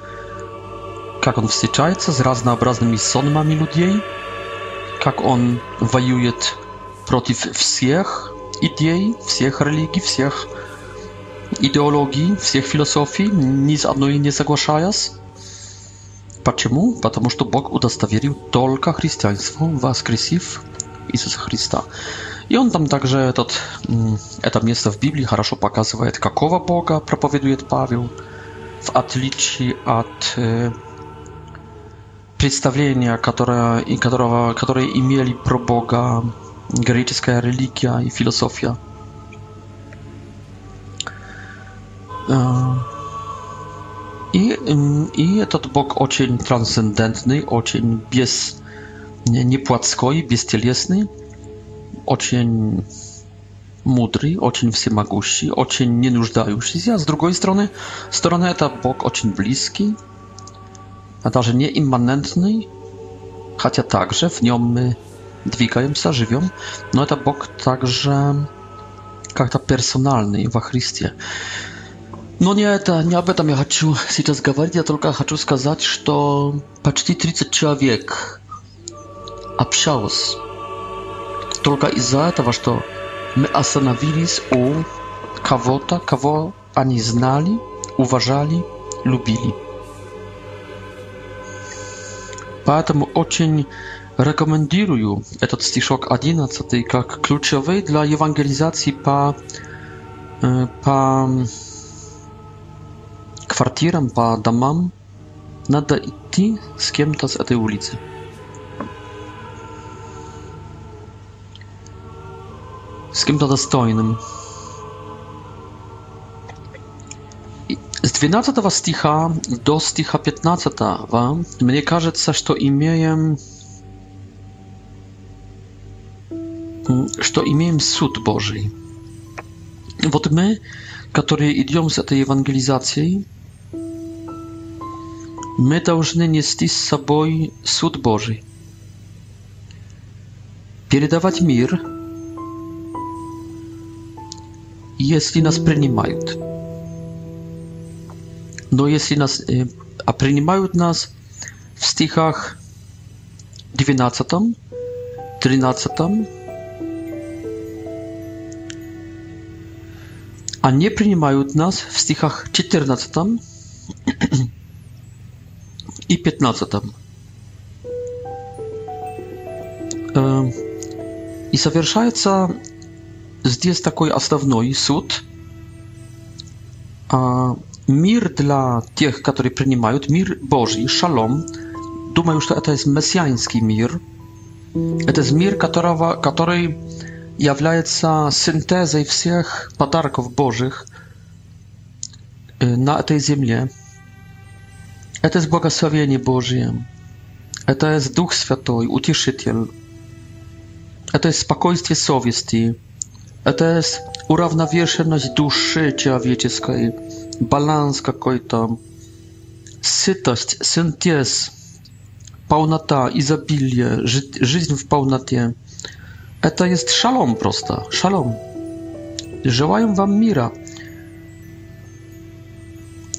как он встречается с разнообразными сонмами людей, как он воюет против всех идей, всех религий, всех идеологий, всех философий, ни с одной не соглашаясь. Почему? Потому что Бог удостоверил только христианство, воскресив Иисуса Христа. И он там также этот, это место в Библии хорошо показывает, какого Бога проповедует Павел, в отличие от представления, которое, и которого, которые имели про Бога греческая религия и философия. И, и этот Бог очень трансцендентный, очень без, не, не плотской, бестелесный, очень мудрый, очень всемогущий, очень не нуждающийся. А с другой стороны, стороны это Бог очень близкий, a także nieimmanentnej, chociaż także w nią my dźwigajemy się, żywiom, no to Bóg także jak to personalny w Chrystie. No nie, to nie o tym ja chcę teraz mówić, ja tylko chcę powiedzieć, że prawie 30 człowiek общалось только из za этого, что мы остановились у кого-то, кого они знали, уважали, любили. Поэтому очень рекомендую этот стишок 11 как ключевой для евангелизации по, по квартирам, по домам. Надо идти с кем-то с этой улицы. с кем-то достойным. С 12 стиха до стиха 15 мне кажется, что имеем что имеем суд Божий. Вот мы, которые идем с этой евангелизацией, мы должны нести с собой суд Божий, передавать мир, если нас принимают. но если нас, э, а принимают нас в стихах 12, 13, а не принимают нас в стихах 14 и 15. Э, и совершается здесь такой основной суд – Мир dla tych, którzy przyjmują, мир Boży, шалом. Думаю, что это мессианский мир. Это мир, которого, который является синтезой всех подарков Божьих на этой земле. Это есть благословение Божье. Это есть Дух Святой, Утешитель. Это есть спокойствие совести. Это есть уравновешенность души человеческой баланс какой-то, сытость, синтез, полнота, изобилие, жизнь в полноте. Это есть шалом просто, шалом. Желаем вам мира.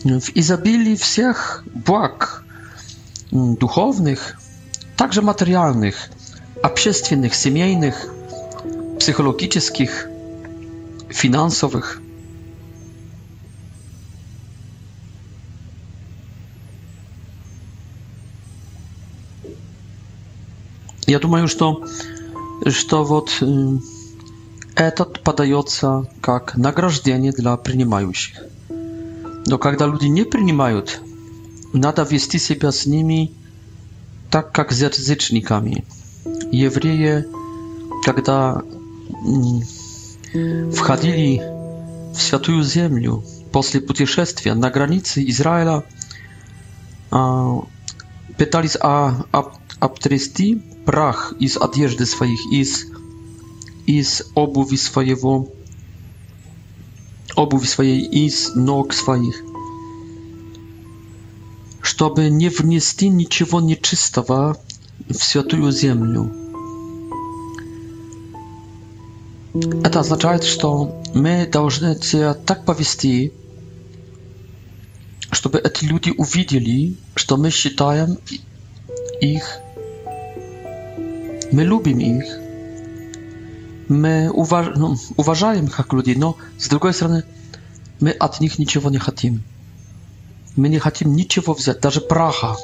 W izabili всех błag duchownych, także materialnych, общественных, семейных, psychologicznych, finansowych. Я думаю, что, что вот этот подается как награждение для принимающих. Но когда люди не принимают, надо вести себя с ними так, как с язычниками. Евреи, когда входили в святую землю после путешествия на границе Израиля, пытались а, об, обтрясти прах из одежды своих, из, из обуви своего, обуви своей, из ног своих, чтобы не внести ничего нечистого в святую землю. Это означает, что мы должны себя так повести, чтобы эти люди увидели, что мы считаем их, мы любим их, мы уваж... ну, уважаем их как людей, но с другой стороны, мы от них ничего не хотим. Мы не хотим ничего взять, даже праха.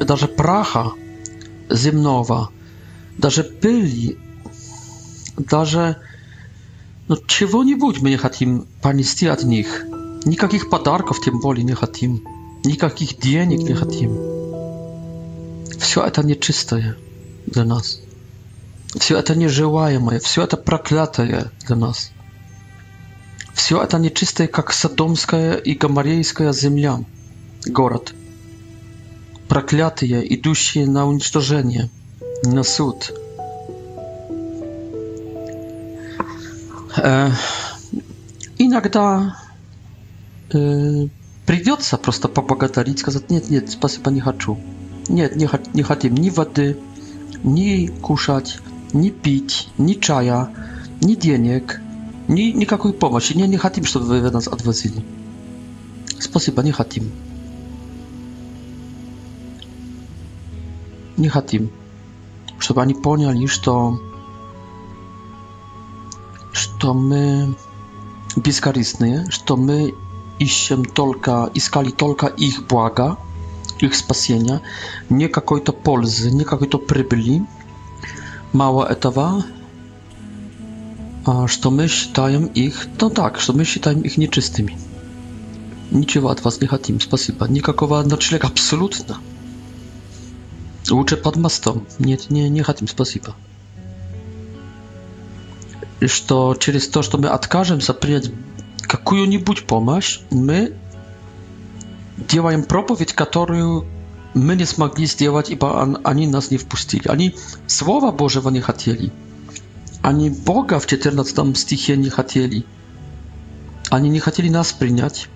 Даже праха земного, даже пыли, даже Но чего-нибудь мы не хотим понести от них. Никаких подарков тем более не хотим. Никаких денег не хотим. Все это нечистое для нас. Все это нежелаемое, все это проклятое для нас. Все это нечистое, как Содомская и Гамарейская земля, город. Проклятые, идущие на уничтожение, на суд – Иногда придется просто поблагодарить, сказать, нет, нет, спасибо, не хочу. Нет, не, не хотим ни воды, ни кушать, ни пить, ни чая, ни денег, ни никакой помощи. Не, не хотим, чтобы вы нас отвозили. Спасибо, не хотим. Не хотим. Чтобы они поняли, что мы бескорыстные, что мы ищем только, искали только их блага, их спасения, не какой-то пользы, не какой-то прибыли. Мало этого, что мы считаем их, ну так, что мы считаем их нечистыми. Ничего от вас не хотим, спасибо. Никакого ночлега абсолютно. Лучше под мостом. Нет, не, не хотим, спасибо что через то, что мы откажемся принять какую-нибудь помощь, мы делаем проповедь, которую мы не смогли сделать, ибо они нас не впустили. Они Слова Божьего не хотели. Они Бога в 14 стихе не хотели. Они не хотели нас принять.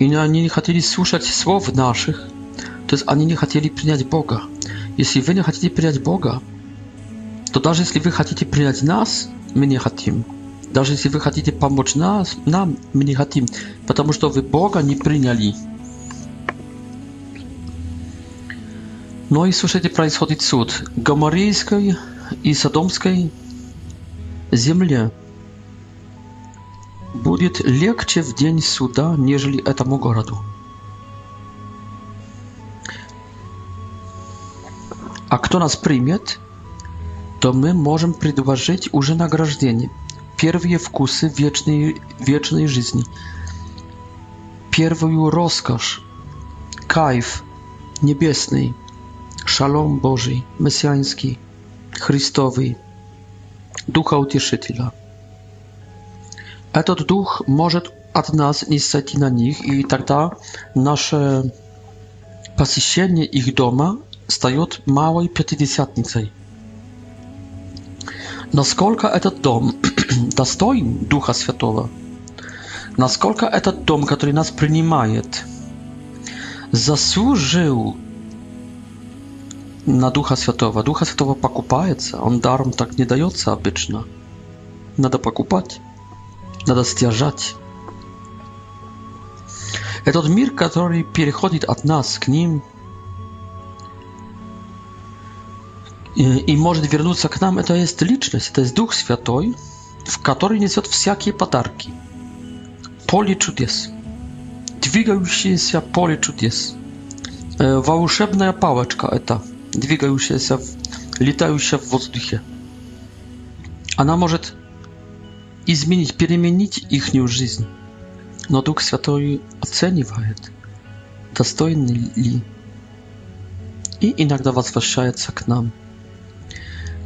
И они не хотели слушать слов наших. То есть они не хотели принять Бога. Если вы не хотите принять Бога, что даже если вы хотите принять нас, мы не хотим. Даже если вы хотите помочь нас, нам, мы не хотим, потому что вы Бога не приняли. Но ну и слушайте, происходит суд. Гоморейской и Содомской земле будет легче в день суда, нежели этому городу. А кто нас примет, то мы можем предложить уже награждение, первые вкусы вечной, вечной жизни, первую роскошь, кайф небесный, шалом Божий, мессианский, Христоwy, Ducha Utieszyciela. Этот Дух может от нас не сойти на них, и тогда наше посещение их дома стает малой пятидесятницей. Насколько этот дом достоин Духа Святого? Насколько этот дом, который нас принимает, заслужил на Духа Святого. Духа Святого покупается, он даром так не дается обычно. Надо покупать, надо стяжать. Этот мир, который переходит от нас к ним – и, и может вернуться к нам, это есть личность, это есть Дух Святой, в который несет всякие подарки. Поле чудес. Двигающееся поле чудес. Э, волшебная палочка это, двигающаяся, летающая в воздухе. Она может изменить, переменить ихнюю жизнь. Но Дух Святой оценивает, достойны ли, и иногда возвращается к нам –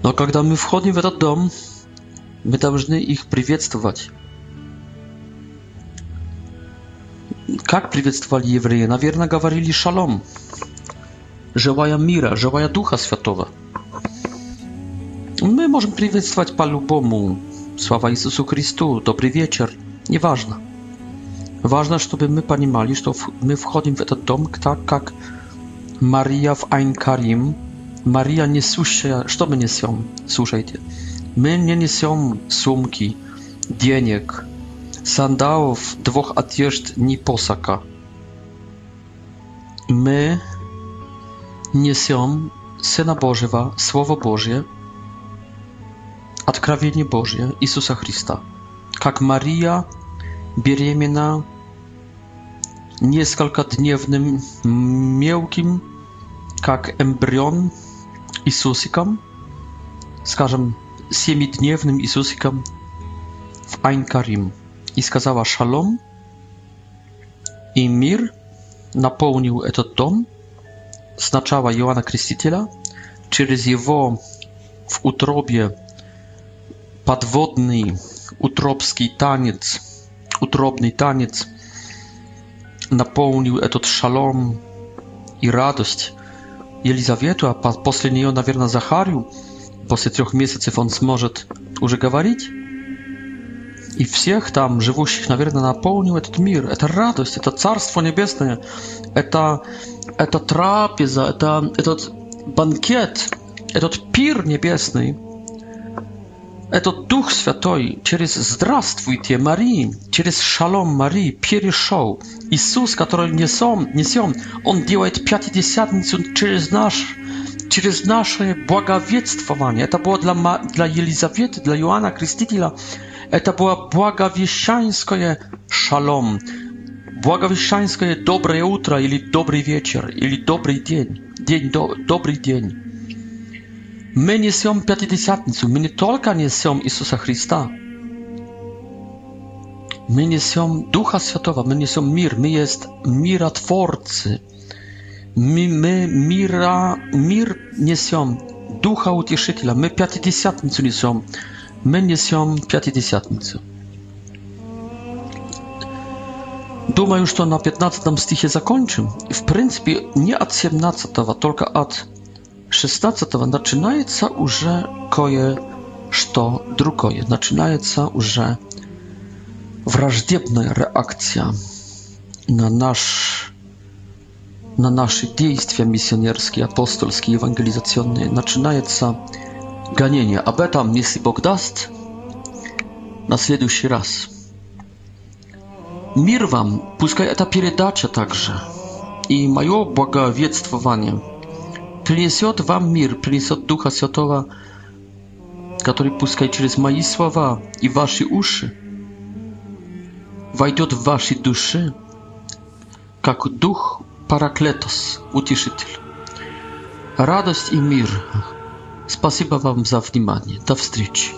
Но когда мы входим в этот дом, мы должны их приветствовать. Как приветствовали евреи? Наверное, говорили «шалом», «желая мира», «желая Духа Святого». Мы можем приветствовать по-любому. Слава Иисусу Христу, добрый вечер, неважно. Важно, чтобы мы понимали, что мы входим в этот дом так, как Мария в Айнкарим – Maria nie słyszała, co my niesiemy, słuchajcie. My nie niesiemy sumki, pieniek, sandałów, dwóch odzież, ni posaka. My niesiemy Syna Bożego, Słowo Boże, odkrawienie Boże, Jezusa Chrysta. Jak Maria bieriemina kilkadniewnym, miękkim, jak embryon. Isusikom, скажем, семидневным Иисусиком в Айн-Карим и сказала «Шалом», и мир наполнил этот дом сначала Иоанна Крестителя, через его в утробе подводный утробский танец, утробный танец наполнил этот шалом и радость, Елизавету, а после нее, наверное, Захарию. После трех месяцев он сможет уже говорить. И всех там живущих, наверное, наполнил этот мир. Это радость, это Царство Небесное, это, это трапеза, это этот банкет, этот пир небесный – Этот Дух Святой через «Здравствуйте, Марии», через «Шалом, Марии» перешел. Иисус, который несем, несем, Он делает Пятидесятницу через наш через наше благовествование. Это было для, для Елизаветы, для Иоанна Крестителя. Это было благовещанское шалом. Благовещанское доброе утро или добрый вечер, или добрый день. День, до, добрый день. My nie są pięćdziesiątnicy, my nie tylko nie są Jezusa Chrysta. My nie są Ducha Świętego, my nie są mir, my jest miratworcy. My, my mira, mir nie są Ducha Utieszyciela, my pięćdziesiątnicy nie są. My nie są pięćdziesiątnicy. Думаю, что на 15 стихе закончим. В принципе, не от 17, только от 16. Zaczynается już koje, znaczy, no co drukoje. co już wrażliwa reakcja na nasz na nasze działania misjonerskie, apostolskie, ewangelizacyjne. Zaczynается no ganienie. A tam, jeśli Bóg dast, na следующий raz. Mir wam, puszkaj ta передача także i moje błagowiectwowanie. wanie принесет вам мир, принесет Духа Святого, который пускай через мои слова и ваши уши войдет в ваши души, как Дух Параклетос, Утешитель. Радость и мир. Спасибо вам за внимание. До встречи.